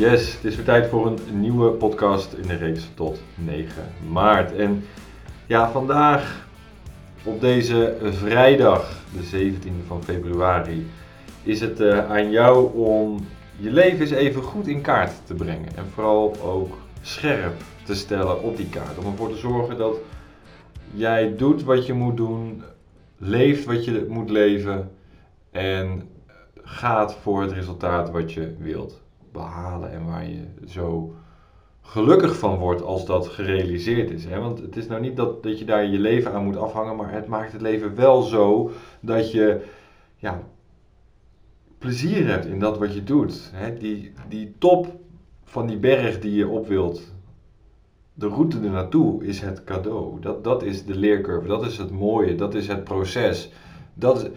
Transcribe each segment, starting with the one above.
Yes, het is weer tijd voor een nieuwe podcast in de reeks tot 9 maart. En ja, vandaag op deze vrijdag, de 17e van februari, is het uh, aan jou om je leven eens even goed in kaart te brengen. En vooral ook scherp te stellen op die kaart. Om ervoor te zorgen dat jij doet wat je moet doen, leeft wat je moet leven en gaat voor het resultaat wat je wilt behalen en waar je zo gelukkig van wordt als dat gerealiseerd is. Hè? Want het is nou niet dat, dat je daar je leven aan moet afhangen, maar het maakt het leven wel zo dat je ja, plezier hebt in dat wat je doet. Hè? Die, die top van die berg die je op wilt, de route er naartoe is het cadeau. Dat, dat is de leercurve, dat is het mooie, dat is het proces. Dat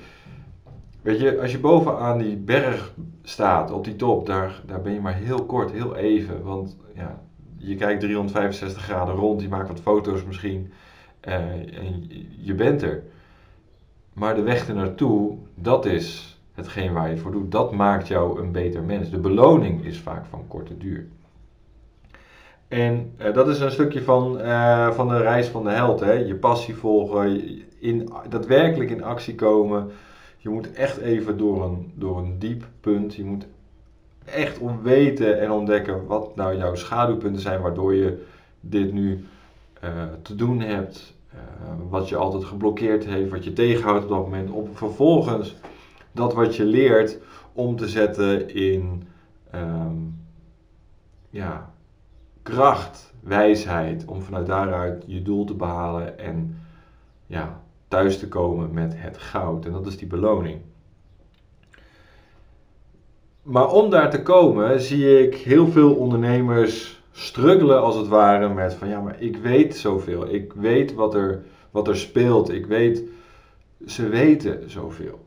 Weet je, als je bovenaan die berg staat, op die top, daar, daar ben je maar heel kort, heel even. Want ja, je kijkt 365 graden rond, je maakt wat foto's misschien uh, en je bent er. Maar de weg er naartoe, dat is hetgeen waar je voor doet. Dat maakt jou een beter mens. De beloning is vaak van korte duur. En uh, dat is een stukje van, uh, van de reis van de held. Hè? Je passie volgen, in, daadwerkelijk in actie komen je moet echt even door een, door een diep punt. Je moet echt weten en ontdekken wat nou jouw schaduwpunten zijn, waardoor je dit nu uh, te doen hebt. Uh, wat je altijd geblokkeerd heeft, wat je tegenhoudt op dat moment. Om vervolgens dat wat je leert om te zetten in um, ja, kracht, wijsheid. Om vanuit daaruit je doel te behalen en ja, thuis te komen met het goud. En dat is die beloning. Maar om daar te komen zie ik heel veel ondernemers struggelen als het ware met van ja, maar ik weet zoveel. Ik weet wat er, wat er speelt. Ik weet, ze weten zoveel.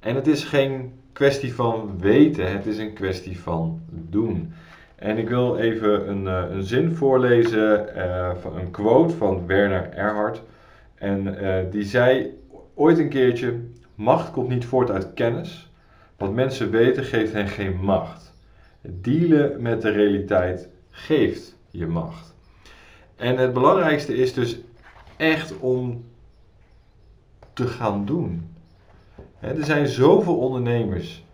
En het is geen kwestie van weten, het is een kwestie van doen. En ik wil even een, eh, een zin voorlezen, uh, een quote van Werner Erhard. En uh, die zei ooit een keertje: Macht komt niet voort uit kennis. Wat mensen weten geeft hen geen macht. Dealen met de realiteit geeft je macht. En het belangrijkste is dus echt om te gaan doen. er zijn zoveel ondernemers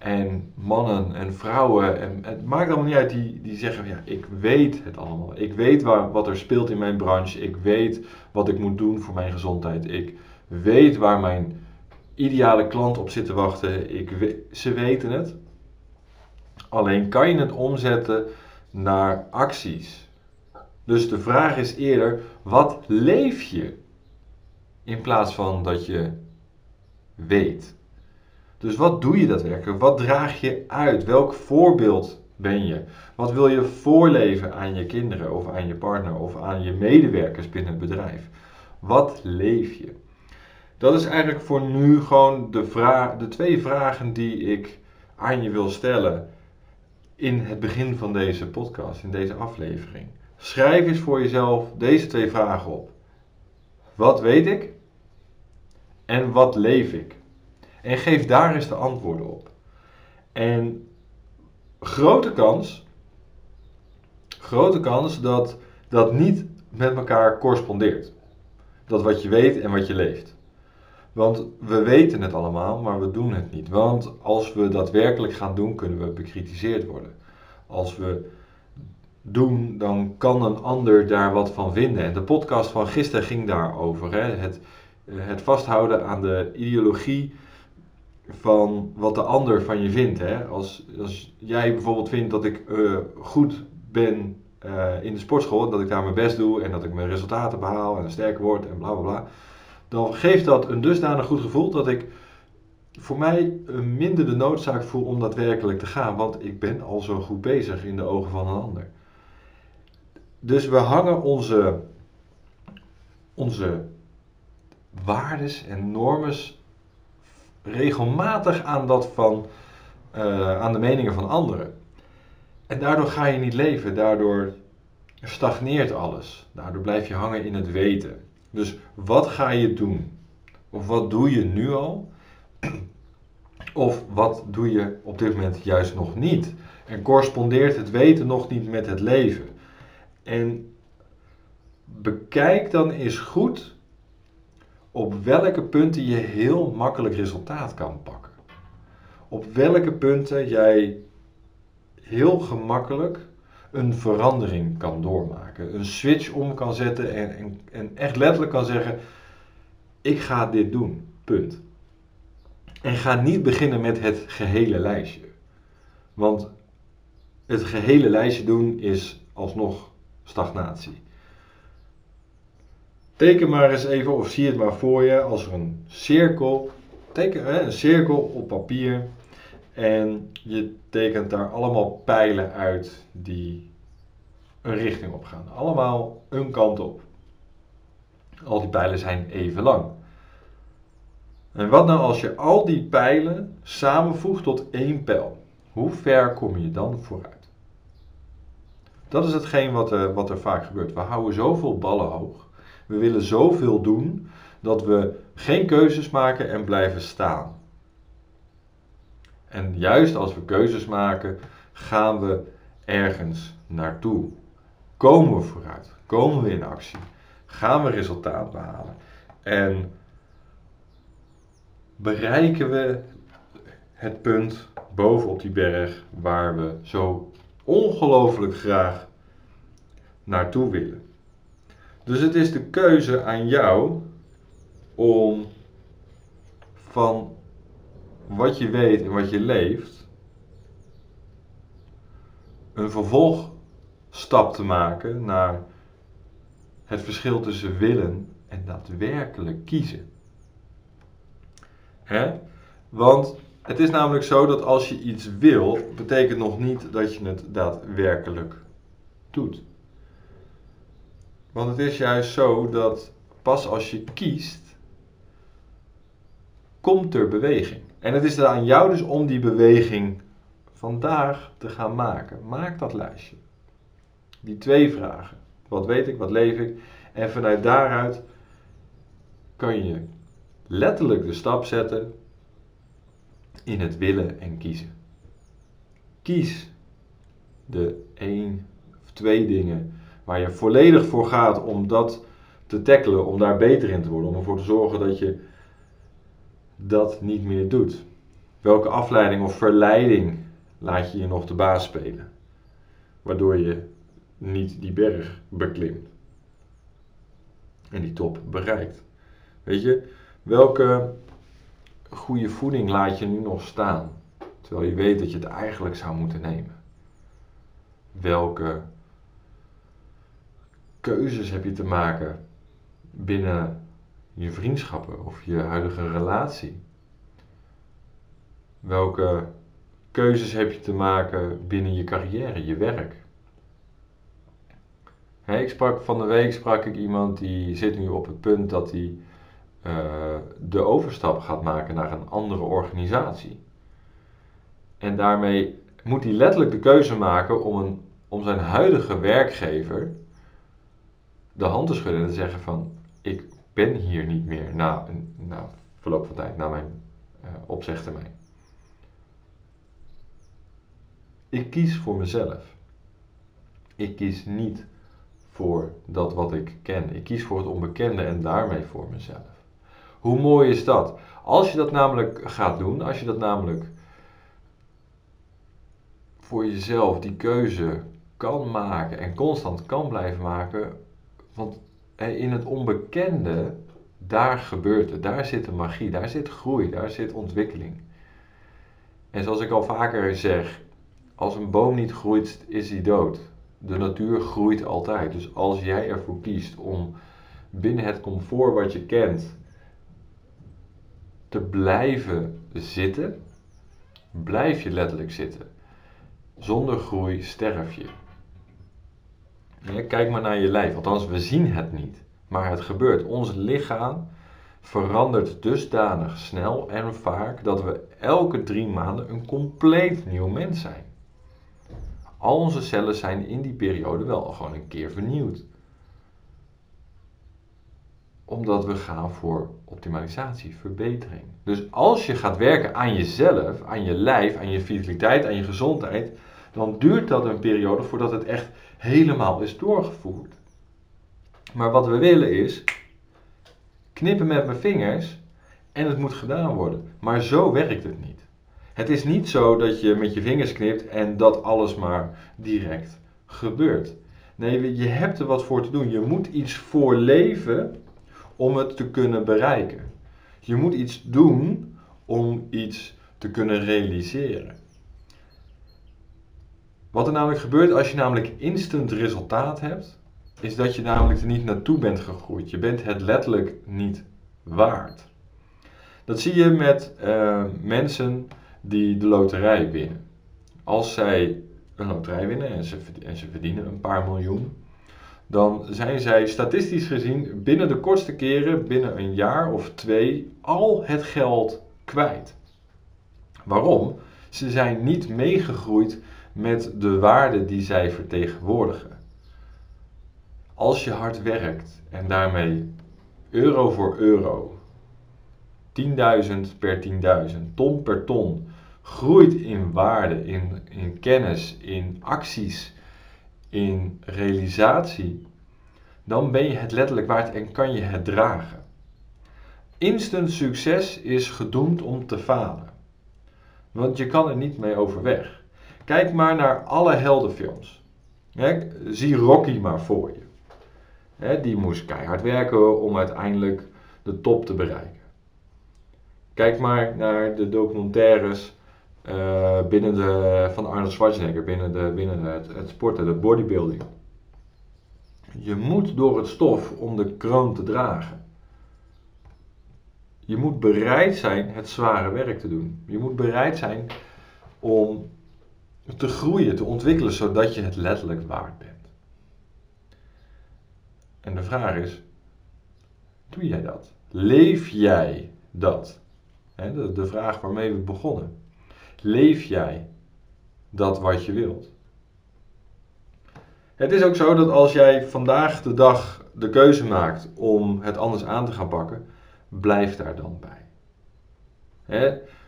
en mannen en vrouwen. En het maakt allemaal niet uit die, die zeggen: ja, ik weet het allemaal. Ik weet waar, wat er speelt in mijn branche. Ik weet wat ik moet doen voor mijn gezondheid. Ik weet waar mijn ideale klant op zit te wachten. Ik ze weten het. Alleen kan je het omzetten naar acties. Dus de vraag is eerder: wat leef je? In plaats van dat je weet. Dus wat doe je daadwerkelijk? Wat draag je uit? Welk voorbeeld ben je? Wat wil je voorleven aan je kinderen of aan je partner of aan je medewerkers binnen het bedrijf? Wat leef je? Dat is eigenlijk voor nu gewoon de, vraag, de twee vragen die ik aan je wil stellen in het begin van deze podcast, in deze aflevering. Schrijf eens voor jezelf deze twee vragen op. Wat weet ik? En wat leef ik? En geef daar eens de antwoorden op. En grote kans, grote kans dat dat niet met elkaar correspondeert. Dat wat je weet en wat je leeft. Want we weten het allemaal, maar we doen het niet. Want als we daadwerkelijk gaan doen, kunnen we bekritiseerd worden. Als we doen, dan kan een ander daar wat van vinden. En de podcast van gisteren ging daarover. Hè? Het, het vasthouden aan de ideologie van wat de ander van je vindt. Hè? Als, als jij bijvoorbeeld vindt dat ik uh, goed ben uh, in de sportschool, dat ik daar mijn best doe en dat ik mijn resultaten behaal en sterker word en bla bla bla, dan geeft dat een dusdanig goed gevoel dat ik voor mij minder de noodzaak voel om daadwerkelijk te gaan, want ik ben al zo goed bezig in de ogen van een ander. Dus we hangen onze, onze waardes en normes regelmatig aan, dat van, uh, aan de meningen van anderen. En daardoor ga je niet leven, daardoor stagneert alles. Daardoor blijf je hangen in het weten. Dus wat ga je doen? Of wat doe je nu al? Of wat doe je op dit moment juist nog niet? En correspondeert het weten nog niet met het leven? En bekijk dan eens goed op welke punten je heel makkelijk resultaat kan pakken. Op welke punten jij heel gemakkelijk een verandering kan doormaken. Een switch om kan zetten en, en, echt letterlijk kan zeggen: Ik ga dit doen. Punt. En ga niet beginnen met het gehele lijstje. Want het gehele lijstje doen is alsnog stagnatie. Teken maar eens even, of zie het maar voor je, als een cirkel, teken hè, een cirkel op papier en je tekent daar allemaal pijlen uit die een richting op gaan. Allemaal een kant op. Al die pijlen zijn even lang. En wat nou als je al die pijlen samenvoegt tot één pijl? Hoe ver kom je dan vooruit? Dat is hetgeen wat er, wat er vaak gebeurt. We houden zoveel ballen hoog. We willen zoveel doen dat we geen keuzes maken en blijven staan. En juist als we keuzes maken, gaan we ergens naartoe. Komen we vooruit? Komen we in actie? Gaan we resultaat behalen? En bereiken we het punt bovenop die berg waar we zo ongelooflijk graag naartoe willen. Dus het is de keuze aan jou om van wat je weet en wat je leeft een vervolgstap te maken naar het verschil tussen willen en daadwerkelijk kiezen. Hè? Want het is namelijk zo dat als je iets wil, betekent nog niet dat je het daadwerkelijk doet. Want het is juist zo dat pas als je kiest, komt er beweging. En het is aan jou dus om die beweging vandaag te gaan maken. Maak dat lijstje. Die twee vragen. Wat weet ik, wat leef ik? En vanuit daaruit kan je letterlijk de stap zetten in het willen en kiezen. Kies de één of twee dingen waar je volledig voor gaat om dat te tackelen, om daar beter in te worden, om ervoor te zorgen dat je dat niet meer doet. Welke afleiding of verleiding laat je je nog de baas spelen, waardoor je niet die berg beklimt en die top bereikt. Weet je, welke goede voeding laat je nu nog staan, terwijl je weet dat je het eigenlijk zou moeten nemen? Welke keuzes heb je te maken binnen je vriendschappen of je huidige relatie? Welke keuzes heb je te maken binnen je carrière, je werk? ik sprak, van de week sprak ik iemand die zit nu op het punt dat hij uh, de overstap gaat maken naar een andere organisatie. En daarmee moet hij letterlijk de keuze maken om, een, om zijn huidige werkgever de hand te schudden en te zeggen van ik ben hier niet meer na, na verloop van tijd, na mijn uh, opzegtermijn. Ik kies voor mezelf. Ik kies niet voor dat wat ik ken. Ik kies voor het onbekende en daarmee voor mezelf. Hoe mooi is dat? Als je dat namelijk gaat doen, als je dat namelijk voor jezelf die keuze kan maken en constant kan blijven maken, want in het onbekende, daar gebeurt het, daar zit de magie, daar zit groei, daar zit ontwikkeling. En zoals ik al vaker zeg, als een boom niet groeit, is hij dood. De natuur groeit altijd. Dus als jij ervoor kiest om binnen het comfort wat je kent te blijven zitten, blijf je letterlijk zitten. Zonder groei sterf je. Kijk maar naar je lijf, althans we zien het niet, maar het gebeurt. Ons lichaam verandert dusdanig snel en vaak dat we elke drie maanden een compleet nieuw mens zijn. Al onze cellen zijn in die periode wel gewoon een keer vernieuwd. Omdat we gaan voor optimalisatie, verbetering. Dus als je gaat werken aan jezelf, aan je lijf, aan je vitaliteit, aan je gezondheid, dan duurt dat een periode voordat het echt helemaal is doorgevoerd. Maar wat we willen is knippen met mijn vingers en het moet gedaan worden. Maar zo werkt het niet. Het is niet zo dat je met je vingers knipt en dat alles maar direct gebeurt. Nee, je hebt er wat voor te doen. Je moet iets voor leven om het te kunnen bereiken. Je moet iets doen om iets te kunnen realiseren. Wat er namelijk gebeurt als je namelijk instant resultaat hebt, is dat je namelijk er niet naartoe bent gegroeid. Je bent het letterlijk niet waard. Dat zie je met uh, mensen die de loterij winnen. Als zij een loterij winnen en ze, en ze verdienen een paar miljoen, dan zijn zij statistisch gezien binnen de kortste keren, binnen een jaar of twee, al het geld kwijt. Waarom? Ze zijn niet meegegroeid met de waarde die zij vertegenwoordigen. Als je hard werkt en daarmee euro voor euro, 10.000 per 10.000, ton per ton, groeit in waarde, in, in kennis, in acties, in realisatie, dan ben je het letterlijk waard en kan je het dragen. Instant succes is gedoemd om te falen. Want je kan er niet mee overweg. Kijk maar naar alle heldenfilms. zie Rocky maar voor je. die moest keihard werken om uiteindelijk de top te bereiken. Kijk maar naar de documentaires uh, binnen de, van Arnold Schwarzenegger, binnen, de, binnen het, het sporten, de bodybuilding. Je moet door het stof om de kroon te dragen. Je moet bereid zijn het zware werk te doen. Je moet bereid zijn om te groeien, te ontwikkelen, zodat je het letterlijk waard bent. En de vraag is, doe jij dat? Leef jij dat? de, de vraag waarmee we begonnen. Leef jij dat wat je wilt? Het is ook zo dat als jij vandaag de dag de keuze maakt om het anders aan te gaan pakken, blijf daar dan bij.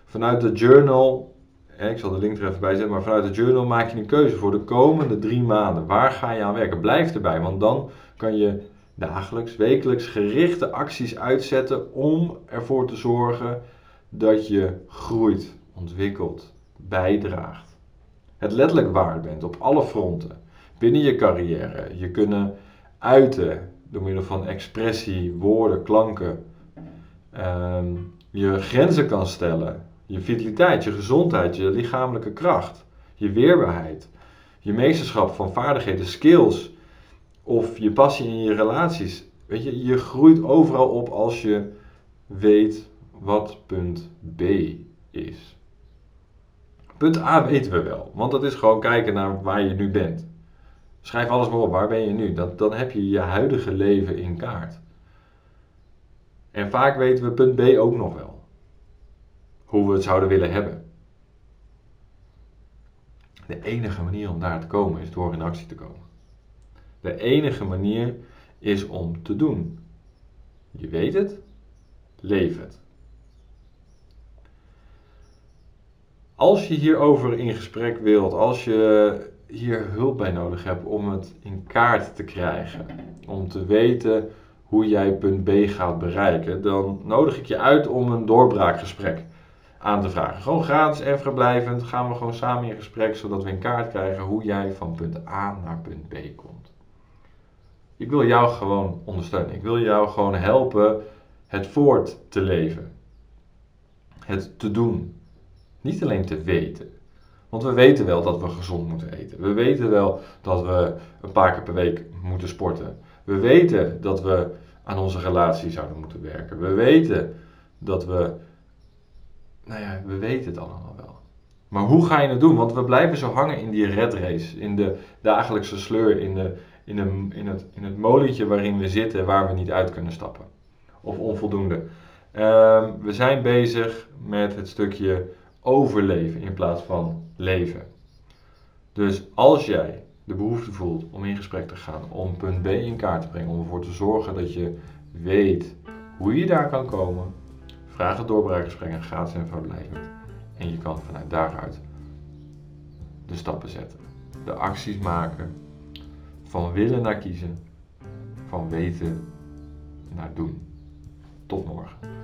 vanuit de journal, ik zal de link er even bij zetten, maar vanuit de journal maak je een keuze voor de komende drie maanden. Waar ga je aan werken? Blijf erbij, want dan kan je dagelijks, wekelijks gerichte acties uitzetten om ervoor te zorgen dat je groeit, ontwikkelt, bijdraagt. Het letterlijk waard bent op alle fronten. Binnen je carrière. Je kunnen uiten door middel van expressie, woorden, klanken. Ehm, je grenzen kan stellen. Je vitaliteit, je gezondheid, je lichamelijke kracht. Je weerbaarheid. Je meesterschap van vaardigheden, skills. Of je passie in je relaties. Weet je, je groeit overal op als je weet wat punt B is. Punt A weten we wel, want dat is gewoon kijken naar waar je nu bent. Schrijf alles maar op, waar ben je nu? Dat, dan heb je je huidige leven in kaart. En vaak weten we punt B ook nog wel. Hoe we het zouden willen hebben. De enige manier om daar te komen is door in actie te komen. De enige manier is om te doen. Je weet het, leef het. Als je hierover in gesprek wilt, als je hier hulp bij nodig hebt om het in kaart te krijgen, om te weten hoe jij punt B gaat bereiken, dan nodig ik je uit om een doorbraakgesprek aan te vragen. Gewoon gratis en verblijvend gaan we gewoon samen in gesprek, zodat we in kaart krijgen hoe jij van punt A naar punt B komt. Ik wil jou gewoon ondersteunen. Ik wil jou gewoon helpen het voort te leven. Het te doen. Niet alleen te weten. Want we weten wel dat we gezond moeten eten. We weten wel dat we een paar keer per week moeten sporten. We weten dat we aan onze relatie zouden moeten werken. We weten dat we. Nou ja, we weten het allemaal wel. Maar hoe ga je het doen? Want we blijven zo hangen in die red race. In de dagelijkse sleur. In, de, in, de, in, het, in het molentje waarin we zitten waar we niet uit kunnen stappen. Of onvoldoende. Um, we zijn bezig met het stukje overleven in plaats van leven. Dus als jij de behoefte voelt om in gesprek te gaan, om punt B in kaart te brengen, om ervoor te zorgen dat je weet hoe je daar kan komen, vraag het doorbraakgesprek gratis en vrijblijvend. En je kan vanuit daaruit de stappen zetten, de acties maken, van willen naar kiezen, van weten naar doen. Tot morgen.